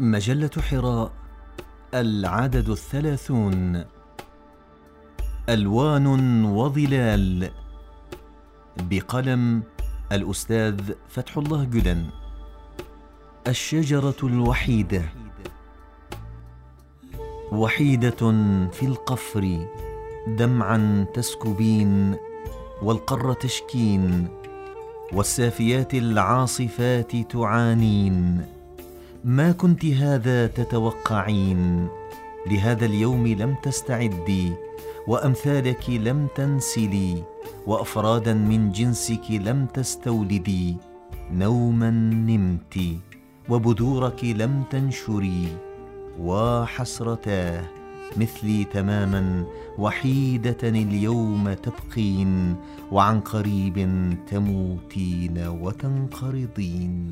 مجلة حراء العدد الثلاثون ألوان وظلال بقلم الأستاذ فتح الله جدن الشجرة الوحيدة وحيدة في القفر دمعا تسكبين والقر تشكين والسافيات العاصفات تعانين. ما كنت هذا تتوقعين؟ لهذا اليوم لم تستعدي وأمثالك لم تنسلي وأفرادا من جنسك لم تستولدي. نوما نمت وبذورك لم تنشري. وحسرتاه مثلي تماما وحيدة اليوم تبقين وعن قريب تموتين وتنقرضين.